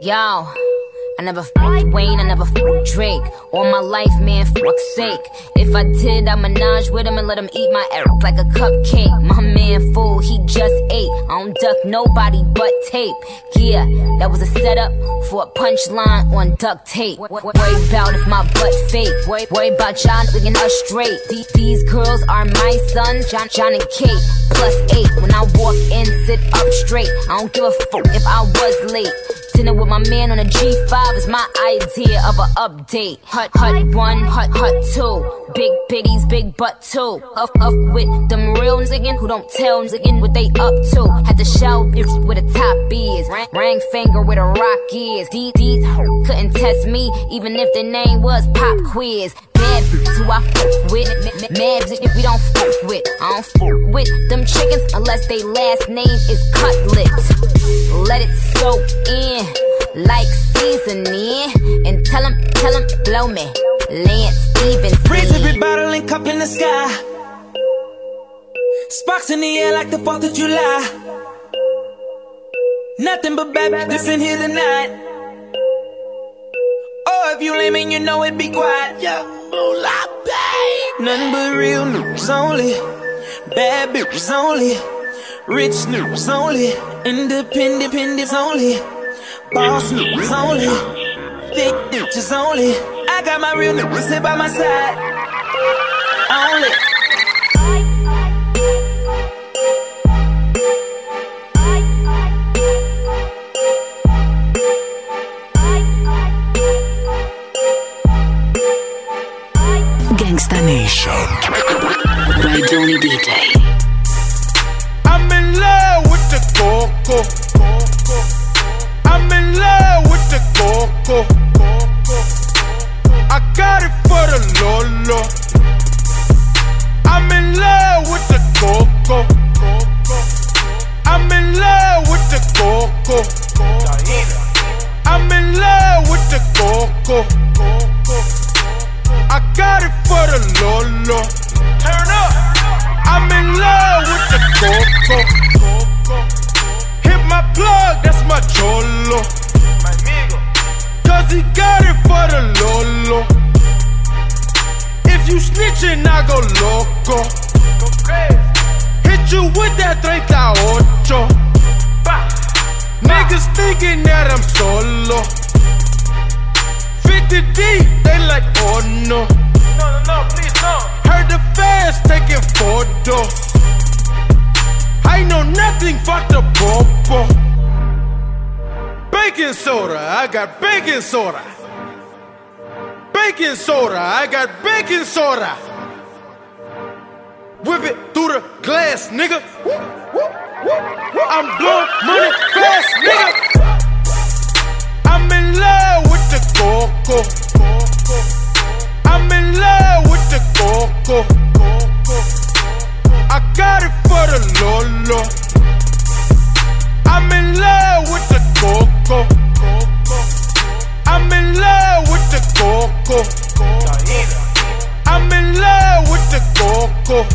Yo, I never fucked Wayne, I never fucked Drake. All my life, man, fuck's sake. If I did, I menage with him and let him eat my ass like a cupcake. My man, fool, he just ate. I don't duck nobody but tape. Yeah, that was a setup for a punchline on duct tape. Wo- wo- Worry about if my butt fake. Worry, about y'all looking us straight. These, these girls are my sons, John, John and Kate. Plus eight. When I walk in, sit up straight. I don't give a fuck if I was late. Dinner with my man on a G5 is my idea of a update. Hut, hut one, hut, hut two. Big biggies, big butt two. Up, up with them real niggas who don't tell niggas what they up to. Had to show bitch with a top is. Ring, finger with a rock is. These, these couldn't test me, even if the name was Pop Quiz. Bad bitch who I fuck with. Mad bitch if we don't fuck with. I don't fuck with them chickens unless they last name is Cutlet. Let it soak in like seasoning. And tell them, tell him, blow me. Lance Stevenson. Raise every bottle and cup in the sky. Sparks in the air like the 4th of July. Nothing but bad bitches in here tonight. Oh, if you lame and you know it, be quiet. Yeah, moolah, babe. Nothing but real news only. Bad bitches only. Rich news only. Independent independents only. Boss news only. Thick bitches only. I got my real niggas here by my side. Only. Nation by Johnny DJ. I'm in love with the coco. I'm in love with the coco. I got it for the lolo. I'm in love with the coco. I'm in love with the coco. I'm in love with the coco. I got it for the lolo. Turn up. I'm in love with the coco. Hit my plug, that's my cholo. Cause he got it for the lolo. If you snitching, I go loco. Hit you with that 38. Niggas thinking that I'm solo. 50 deep, they like, oh no. No, no, no, please no. Heard the fans taking photos. I know nothing, fuck the popo. Baking soda, I got baking soda. Baking soda, I got baking soda. Whip it through the glass, nigga. I'm blowing money fast, nigga. Love with the coco. I'm in love with the coco. I got it for the lolo. I'm in love with the coco. I'm in love with the coco. I'm in love with the coco.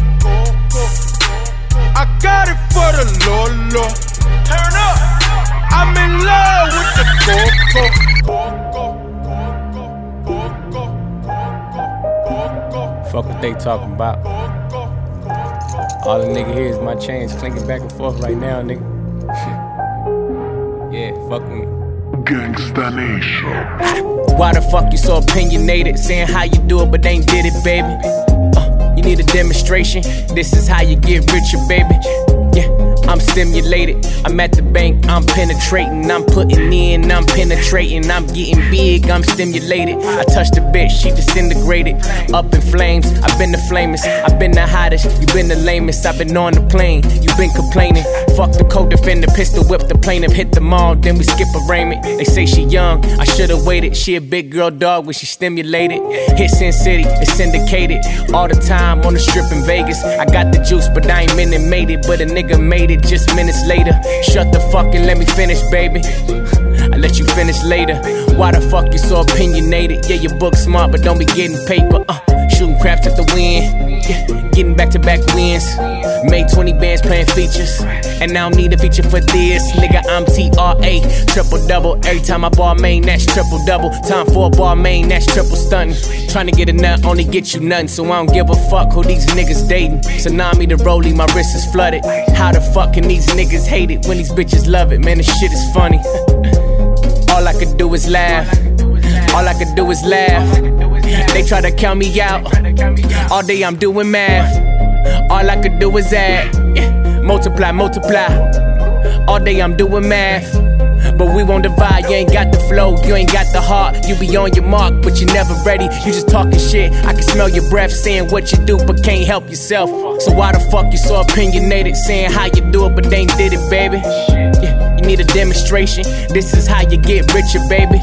I got it for the lolo. Turn up. I'm in love with the coco. Fuck what they talking about. All the nigga hear is my chains clinking back and forth right now, nigga. yeah, fuck with me. Gangsta Nation. Why the fuck you so opinionated? Saying how you do it, but ain't did it, baby. Uh, you need a demonstration. This is how you get richer, baby. I'm stimulated. I'm at the bank, I'm penetrating. I'm putting in, I'm penetrating. I'm getting big, I'm stimulated. I touch the bitch, she disintegrated. Up in flames, I've been the flamest. I've been the hottest, you been the lamest. I've been on the plane, you been complaining. Fuck the co defender, pistol whip the plaintiff, hit the mall, then we skip arraignment. They say she young, I should've waited. She a big girl dog when she stimulated. Hit Sin City, it's syndicated. All the time on the strip in Vegas. I got the juice, but I ain't minute made it. But a nigga made it just minutes later. Shut the fuck and let me finish, baby. I let you finish later. Why the fuck you so opinionated? Yeah, your book smart, but don't be getting paper. Uh, shooting craps at the wind. Yeah, getting back to back wins. Made 20 bands playing features. And now I need a feature for this. Nigga, I'm TRA. Triple double. Every time I ball main, that's triple double. Time for a ball main, that's triple stunting. Trying to get a nut, only get you nothing. So I don't give a fuck who these niggas dating. Tsunami the rollie, my wrist is flooded. How the fuck can these niggas hate it when these bitches love it? Man, this shit is funny. All I could do is laugh. All I could do is laugh. They try to count me out. All day I'm doing math. All I could do is add. Multiply, multiply. All day I'm doing math. But we won't divide. You ain't got the flow, you ain't got the heart. You be on your mark, but you never ready. You just talking shit. I can smell your breath saying what you do, but can't help yourself. So why the fuck you so opinionated, saying how you do it, but they ain't did it, baby? Yeah, you need a demonstration. This is how you get richer, baby.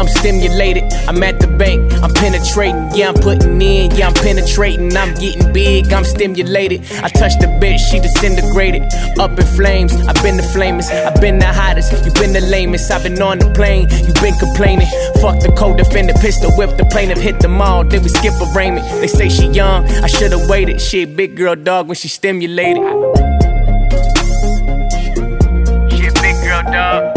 I'm stimulated, I'm at the bank, I'm penetrating, yeah, I'm putting in, yeah, I'm penetrating, I'm getting big, I'm stimulated. I touch the bitch, she disintegrated, up in flames. I've been the flamest, I've been the hottest, you been the lamest. I've been on the plane, you been complaining. Fuck the co defender, pistol whip the plaintiff, hit the mall, then we skip arraignment. They say she young, I should've waited. She a big girl dog when she stimulated. She a big girl dog.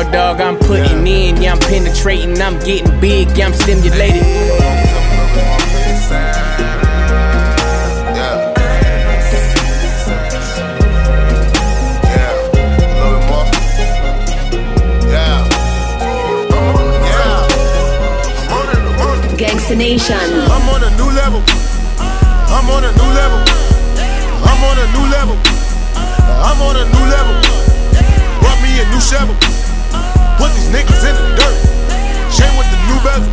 A dog. I'm putting in, yeah, I'm penetrating, I'm getting big, yeah, I'm stimulated. Gangsta Nation. I'm on a new level. I'm on a new level. I'm on a new level. I'm on a new level. Brought me a new shovel. Put these niggas in the dirt. Chain with the new bezel.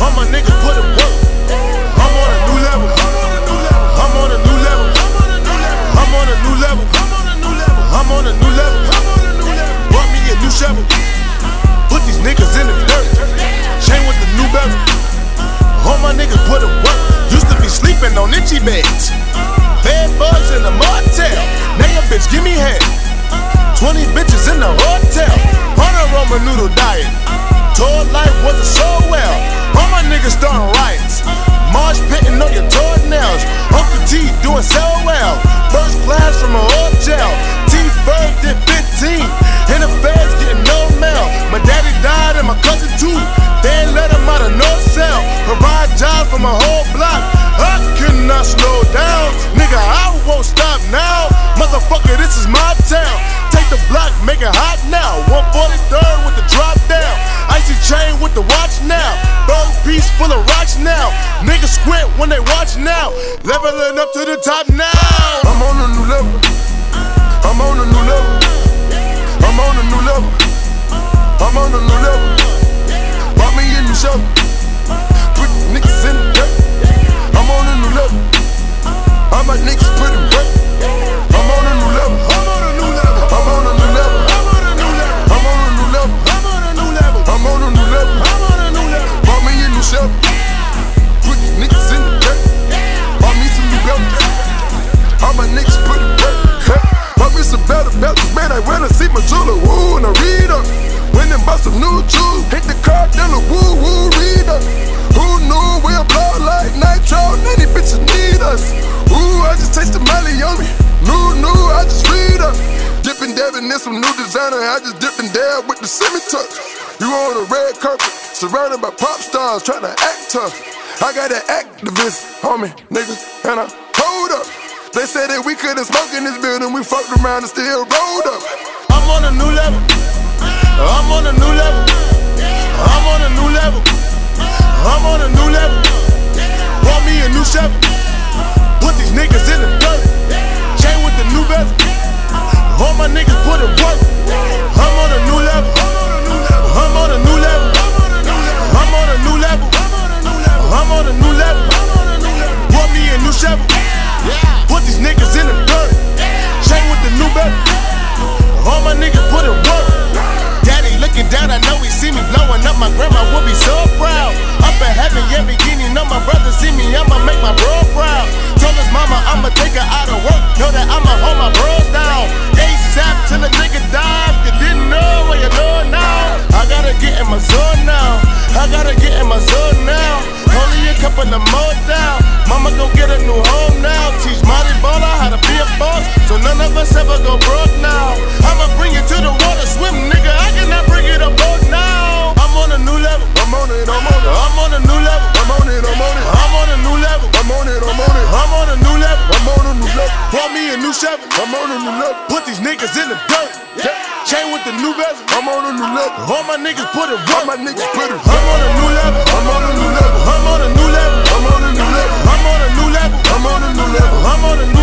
All my niggas put in work. I'm on a new level. I'm on a new level. I'm on a new level. I'm on a new level. Brought me a new shovel. Put these niggas in the dirt. Chain with the new bezel. All my niggas put in work. Used to be sleeping on itchy beds. Bed bugs in the motel. Now your bitch give me head. 20 bitches in the hotel. Roman noodle diet. Tour life wasn't so well. All my niggas starting riots. Marsh pitting on your toenails. Surrounded by pop stars, trying to act tough. I got an activist on me, nigga, and I hold up. They said that we couldn't smoke in this building, we fucked around and still rolled up. I'm on a new level. I'm on a new level. I'm on a new level. I'm on a new level. Bought me a new Chevy. Put these niggas in the dirt. Chain with the new bezel. All my niggas put in work. I'm on a new level. I'm on a new level. On a new level. Bought me a new Chevy. Put these niggas in the dirt. Chain with the new bezel. All my niggas put in work. Daddy looking down, I know he see me blowing up. My grandma would be so proud. Up in heaven, yeah, beginning of my brother see me, I'ma make my bro proud. Told his mama I'ma take her out of work. Know that I'ma hold my bros down. ASAP till a nigga die. You didn't know, well you know now. I gotta get in my zone go broke now. I'ma bring you to the water, swim, nigga. I cannot bring it a boat now. I'm on a new level. I'm on it, I'm on it. I'm on a new level. I'm on it, I'm on it. I'm on a new level. I'm on it, I'm on it. I'm on a new level. I'm on a new level. Bought me a new Chevy. I'm on a new level. Put these niggas in the dirt. Chain with the new bezel. I'm on a new level. All my niggas put it. All my niggas put it. I'm on a new level. I'm on a new level. I'm on a new level. I'm on a new level. I'm on a new level. I'm on a new level. I'm on a new.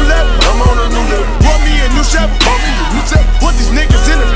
Me. Put these niggas in the.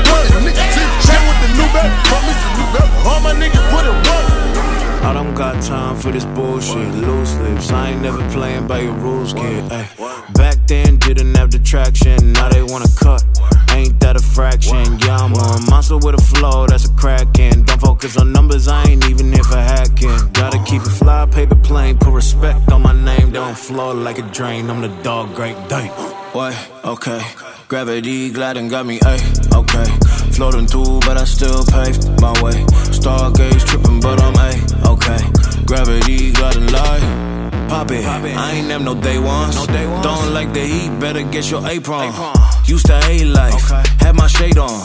Chain with the new some new. All my niggas put it work. I don't got time for this bullshit. Loose lips, I ain't never playing by your rules, kid. Ay. Back then, didn't have the traction. Now they wanna cut. Ain't that a fraction? Yeah, I'm a monster with a flow, that's a crackin'. Don't focus on numbers, I ain't even here for hacking. Gotta keep it fly, paper plane, put respect on my name. Don't flow like a drain, I'm the dog, great day. What? Okay. Gravity gliding got me, ayy, okay. Floating through, but I still paved my way. Stargaze tripping, but I'm a okay. Gravity gliding light. Pop it. I ain't have no day ones. Don't like the heat, better get your apron. Used to hate life, had my shade on.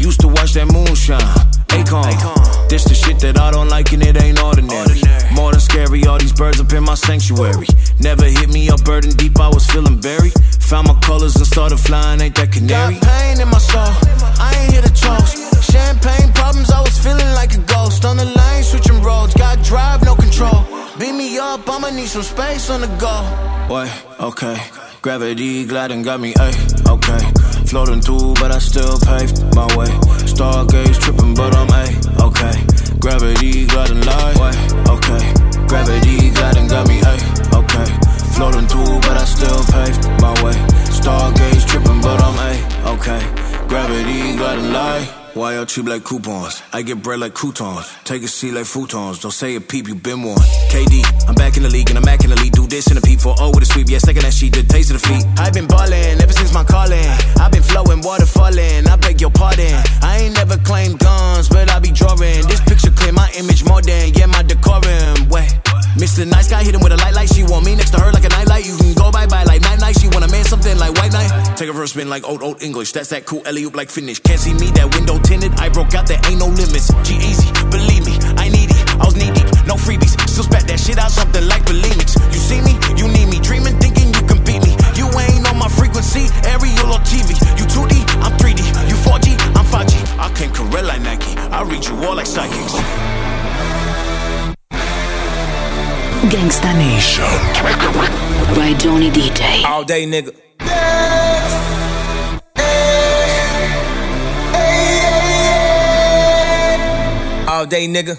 Used to watch that moonshine. Akon. This the shit that I don't like and it ain't ordinary. More than scary, all these birds up in my sanctuary. Never hit me up burden deep, I was feeling buried. Found my colors and started flying, ain't that canary? Got pain in my soul, I ain't here to toast. Champagne problems, I was feeling like a ghost. On the lane, switching roads, got drive, no control. Beat me up, I'ma need some space on the go. Wait, okay. Gravity gliding got me, ayy, okay. Floating through, but I still paved my way. Stargaze tripping, but I'm a okay. Gravity gliding light, way, okay. Gravity gliding got me, a okay. Floating through, but I still paved my way. Stargaze tripping, but I'm a okay. Gravity gliding light. Why y'all cheap like coupons? I get bread like croutons. Take a seat like futons. Don't say a peep, you been one. KD, I'm back in the league and I'm back in the league. Do this in a peep for oh with a sweep. Yeah, second that sheet, the taste of the feet. I've been ballin' ever since my calling. I've been flowing, water Take a first spin like old old English. That's that cool alley like finish. Can't see me that window tinted. I broke out. There ain't no limits. G easy, believe me. I need it. I was knee deep, no freebies. Still spat that shit out something like bulimics. You see me, you need me. Dreaming, thinking you can beat me. You ain't on my frequency. Aerial or TV. You 2D, I'm 3D. You 4G, I'm 5G. I came correct like Nike. I read you all like psychics. Gangsta Nation. By Johnny DJ. All day, nigga. All day, nigga.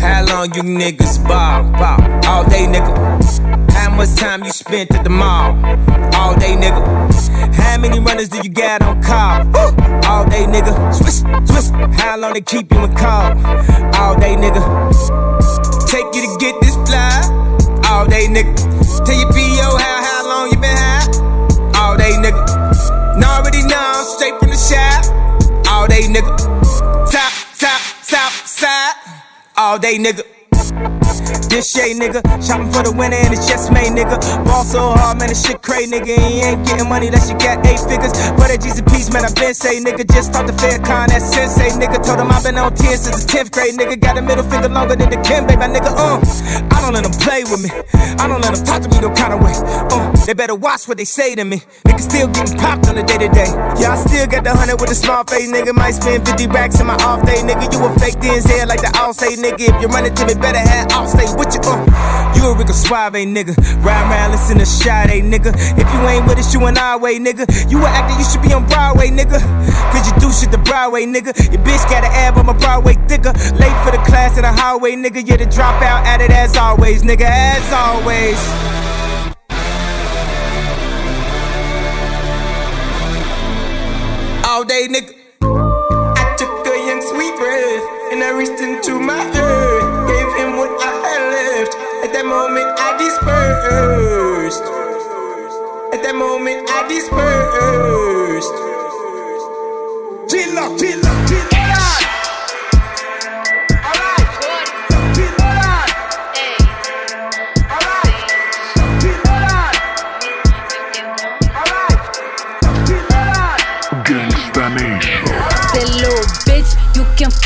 How long you niggas ball, ball? All day, nigga. How much time you spent at the mall? All day, nigga. How many runners do you got on call? All day, nigga. Swiss, Swiss. How long they keep you in call? All day, nigga. Take you to get this fly. All day, nigga. Tell your PO how, how long you been high? All day, nigga. Now already know, straight from the shop. All day, nigga side all day, nigga. This shade, nigga. Shopping for the winner and it's just made, nigga. Ball so hard, man, this shit crazy, nigga. He ain't getting money unless you got eight figures. For that P's, man, I been say, nigga. Just talked to Fair Con, that sensei, nigga. Told him i been on 10 since the 10th grade, nigga. Got a middle finger longer than the Kim, baby, my nigga. Uh, I don't let them play with me. I don't let them talk to me no kind of way. Uh, they better watch what they say to me. Nigga still getting popped on the day to day. Yeah, I still got the hundred with a small face, nigga. Might spend 50 racks in my off day, nigga. You a fake DNZ like the all say, nigga. If you running to me, better have all stay with you. Uh. You a Rico Suave, nigga. Ride around, listen to Sade, nigga. If you ain't with us, you an our way, nigga. You an actor, you should be on Broadway, nigga. Cause you do shit the Broadway, nigga. Your bitch got an ab on my Broadway thicker. Late for the class in the highway, nigga. You're the dropout at it as always, nigga. As always. All day, nigga. I took a young sweet breath and I reached into my earth. Moment, I dispersed. At that moment, I dispersed. G-Lock, G-Lock, G-Lock. Gangsta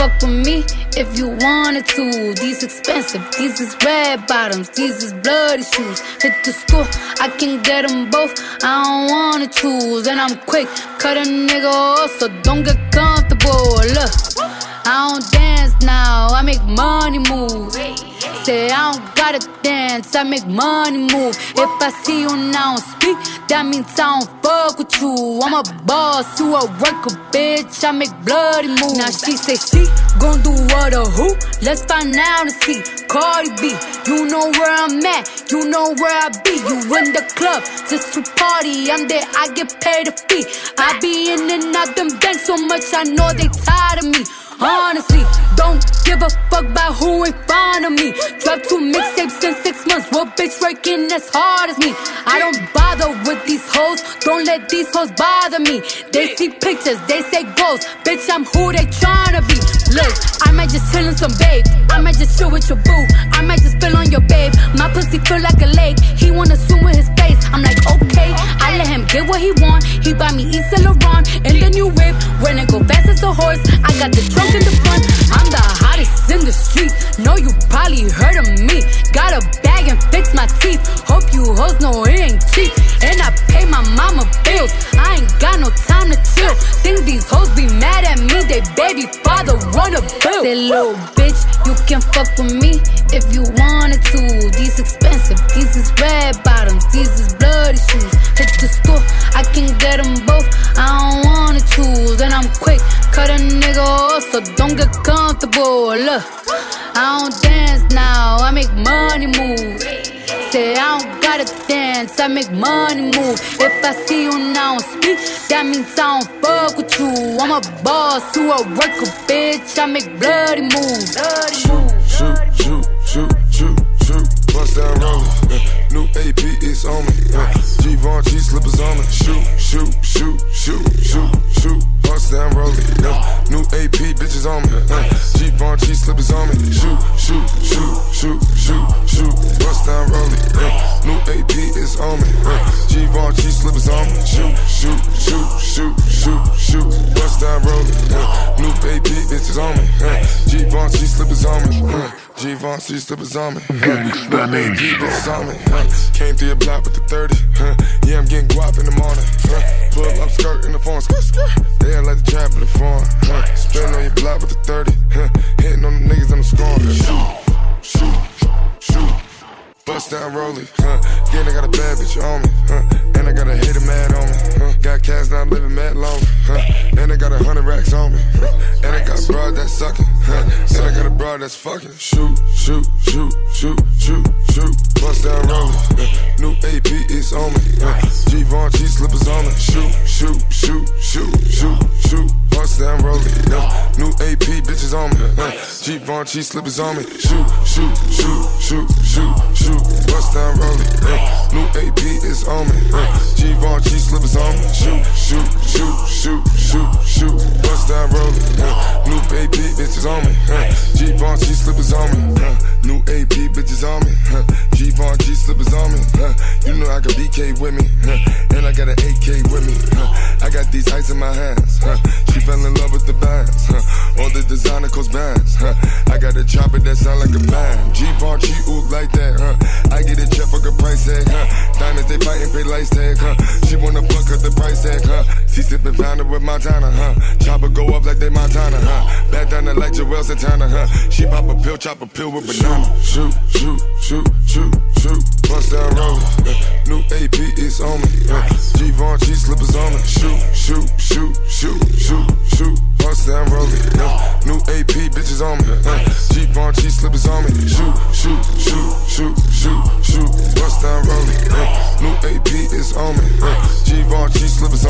fuck with me if you wanted to. These expensive, these is red bottoms, these is bloody shoes. Hit the school, I can get them both. I don't wanna choose, and I'm quick, cut a nigga off, so don't get comfortable. Look, I don't dance now, I make money move. Say I don't gotta dance, I make money move. If I see you now speak, that means I don't fuck with you. I'm a boss, you a worker, bitch. I make bloody moves. Now she say she gon' do what or who? Let's find out and see. Cardi B, you know where I'm at, you know where I be. You in the club just to party. I'm there, I get paid a fee. I be in and out them banks so much, I know they tired of me. Honestly, don't give a fuck about who in front of me. Drop two mixtapes in six months. What bitch working as hard as me? I don't bother with these hoes. Don't let these hoes bother me. They see pictures, they say goals. Bitch, I'm who they tryna be. Look, I might just chill some babe. I might just chill with your boo. I might just spill on your babe. My pussy feel like a lake. He wanna swim with his face. I'm like, okay. I let him get what he want. He buy me East Laurent in the new whip. When it go fast as a horse, I got the trunk in the front. I'm the hottest in the street. Know you probably heard of me. Got a bag and fix my teeth. Hope you hoes know it ain't cheap. And I pay my mama bills. I ain't got no time to chill. Think these hoes be mad at me. They baby father wanna bill. Say little bitch, you can fuck with me if you wanted to. These expensive, these is red bottoms, these is bloody shoes. Hit the store, I can get them both. I don't quick, cut a nigga off, so don't get comfortable. Look, I don't dance now, I make money move. Say I don't gotta dance, I make money move. If I see you now speak, that means I don't fuck with you. I'm a boss, you a worker, bitch. I make bloody moves. Shoot, shoot, shoot, shoot, shoot. shoot. Bust down. Yeah. New AP is on me. Yeah. Givenchy slippers on me. Shoot, shoot, shoot, shoot, shoot, shoot. Down rolling. Yeah. New AP bitches on me. Uh, yeah. Givenchy slippers on me. Shoot, shoot, shoot, shoot, shoot, shoot. Bust down rolling. Yeah. New AP is on me. Uh, yeah. Givenchy slippers on me. Shoot, shoot, shoot, shoot, shoot, shoot. Bust down rolling. Yeah. New AP bitches on me. Uh, yeah. Givenchy slippers on me. Yeah. Givenchy slippers on me. Gangsta New AP Nation. on me. Came through your block with the 30. Huh. Yeah, I'm getting guap in the morning. Huh. Pull up skirt in the phone. Skirt, skirt. They ain't like the trap in the phone. Huh. Spin on your block with the 30. Huh. Hitting on the niggas, I'm scoring. Shoot, shoot, shoot. Bust down rolling, huh? Yeah, I got a bad bitch on me, huh? And I got a hater mad on me, huh? Got cash now, I'm living mad long, huh? And I got a hundred racks on me, huh? And I got broad that's sucking, And I got a broad that's fucking. Shoot, shoot, shoot, shoot, shoot, shoot. Bust down rolling? New AP is on me, huh? Givenchy slippers on me. Shoot, shoot, shoot, shoot, shoot, shoot. Bust down rolling. New AP bitches on me, huh? Givenchy slippers on me. Shoot, shoot, shoot, shoot, shoot, shoot. Bust down rolling. New AP is on me, huh? Givenchy slippers on me. Shoot, shoot, shoot, shoot, shoot, shoot. Bust down rolling. New AP bitches on me, huh? G slippers on me, huh? New AP bitches on me. Huh. G-Von G slippers on me. Huh. You know I got BK with me. Huh. I got an AK with me. Huh. I got these ice in my hands. Huh. She fell in love with the bands. Huh. All the designer cost bands. Huh. I got a chopper that sound like a band. G-Von G ook like that. Huh. I get a check for a price tag. Huh. Diamonds they fighting pay lights tag. Huh. She wanna fuck her the price tag. Huh. See sipping founder with Montana. Huh. Chopper go up like they Montana. Huh. Back down the like Joel Santana. Huh. She pop a pill, chop a pill with banana. Shoot, shoot, shoot, shoot, shoot. Bust down rolling. Uh, new AP is on me. Uh, G-Von G slippers on me. Shoot, shoot, shoot, shoot, shoot, shoot. Bust down rolling. Uh, new AP bitches on me. Uh, G-Von G slippers on me. Shoot, shoot, shoot, shoot, shoot, shoot. Bust down rolling. Uh, new AP is on me. Uh, G-Von G slippers on me.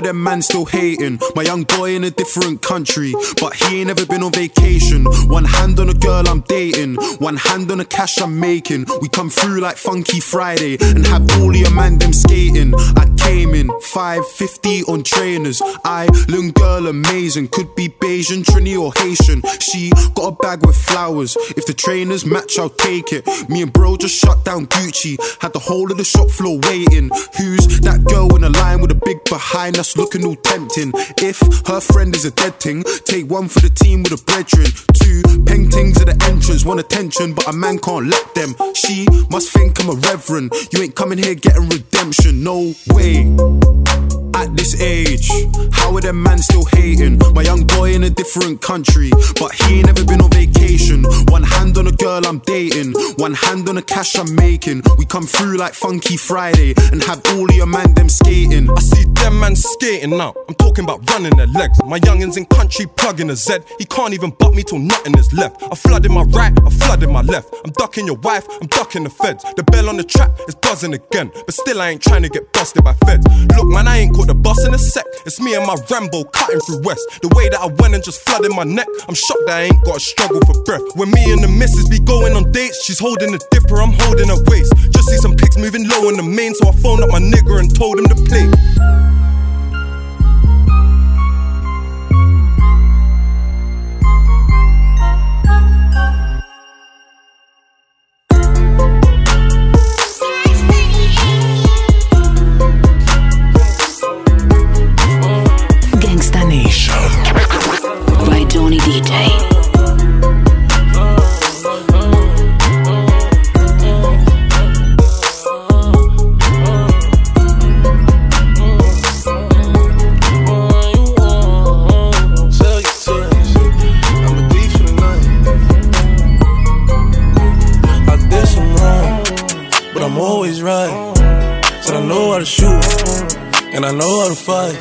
Are them man still hating? My young boy in a different country, but he ain't never been on vacation. One hand on a girl I'm dating, one hand on the cash I'm making. We come through like Funky Friday and have all your man them skating. I came in 550 on trainers. I, little girl, amazing. Could be Bayesian, Trini, or Haitian. She got a bag with flowers. If the trainers match, I'll take it. Me and bro just shut down Gucci. Had the whole of the shop floor waiting. Who's that girl in the line with a big behind us looking all tempting? If her friend is a dead thing, take one for the team with a brethren. Two paintings at the entrance, want attention, but a man can't let them. She must think I'm a reverend. You ain't coming here getting redemption, no way. At this age, how are them man still hating? My young boy in a different country, but he ain't never been on vacation. One hand on a girl I'm dating, one hand on the cash I'm making. We come through like Funky Friday and have all your man them skating. I see them man skating now. I'm talking about running their legs. My youngins in country plugging a Z. He can't even butt me till nothing is left. I flooded my right, I flooded my left. I'm ducking your wife, I'm ducking the feds. The bell on the trap is buzzing again, but still I ain't trying to get busted by feds. Look, man, I ain't caught the bus in a sec. It's me and my Rambo cutting through West. The way that I went and just flooded my neck, I'm shocked that I ain't got to struggle for breath. When me and the missus be going on dates, she's holding a dipper, I'm holding her waist. Just see some pics moving low in the main, so I phoned up my nigga and told him to play. Fight.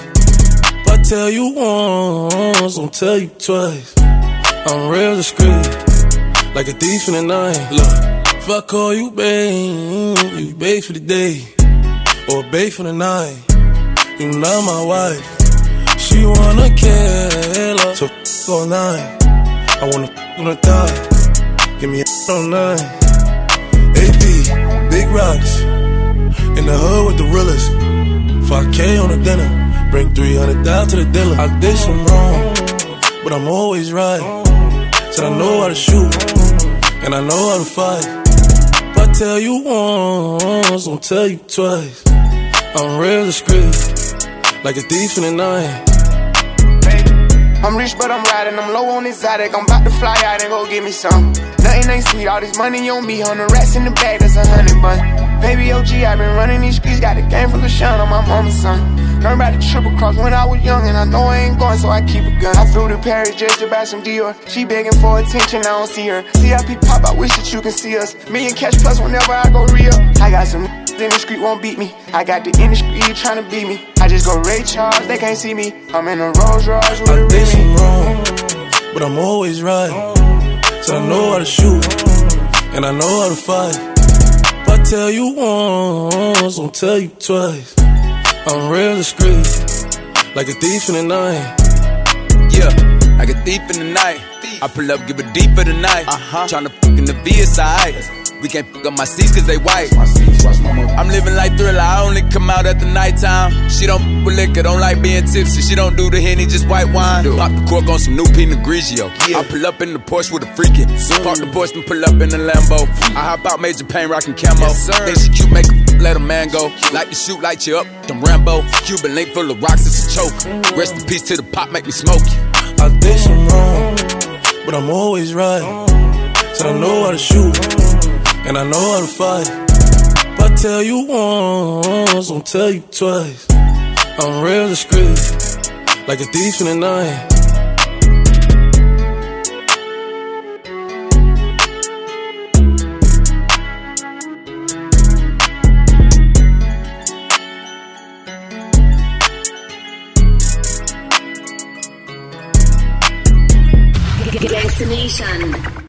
If I tell you once, I'll tell you twice. I'm real discreet, like a thief in the night. Look, if I call you babe, you babe for the day, or babe for the night. You not my wife. She wanna kill her, so f all night. I wanna f on the thigh. Give me a on nine. AP, big rocks. In the hood with the realest. 5K on the dinner. Bring 300 down to the dealer. I did some wrong, but I'm always right. Said I know how to shoot, and I know how to fight. If I tell you once, I'll tell you twice. I'm real discreet, like a thief in the night. I'm rich, but I'm riding. I'm low on exotic. I'm about to fly out and go get me some. Nothing ain't sweet. All this money on me. Hundred rats in the bag. That's a hundred bun. Baby OG, i been running these streets. Got a game full of shine on my mama's son. Learned about the triple cross when I was young, and I know I ain't going, so I keep a gun. I flew to Paris just to buy some Dior. She begging for attention, I don't see her. CIP pop, I wish that you can see us. Million cash plus whenever I go real. I got some in the street won't beat me. I got the industry trying to beat me. I just go Ray Charles, they can't see me. I'm in a Rolls Royce with I a did some Remy. wrong, but I'm always right. So I know how to shoot, and I know how to fight. I tell you once, I'll tell you twice. I'm real discreet, like a thief in the night. Yeah, like a thief in the night. I pull up, give it deep for the night. Uh-huh. Tryna fuck in the VSI. We can't fuck up my seats cause they white. I'm living like thriller, I only come out at the nighttime. She don't fuck with liquor, don't like being tipsy. She don't do the henny, just white wine. Pop the cork on some new Pinot Grigio. I pull up in the Porsche with a freakin'. Park the Porsche and pull up in the Lambo. I hop out, major pain, rockin' camo. Then she cute, make a let a man go. Like to shoot, light you up, them Rambo. Cuban link full of rocks, it's a choke. Rest in peace to the pop, make me smoke you. I did some wrong, but I'm always right. Said I know how to shoot, and I know how to fight. If I tell you once, I'll tell you twice. I'm real discreet, like a thief in the night. Gangsta Nation.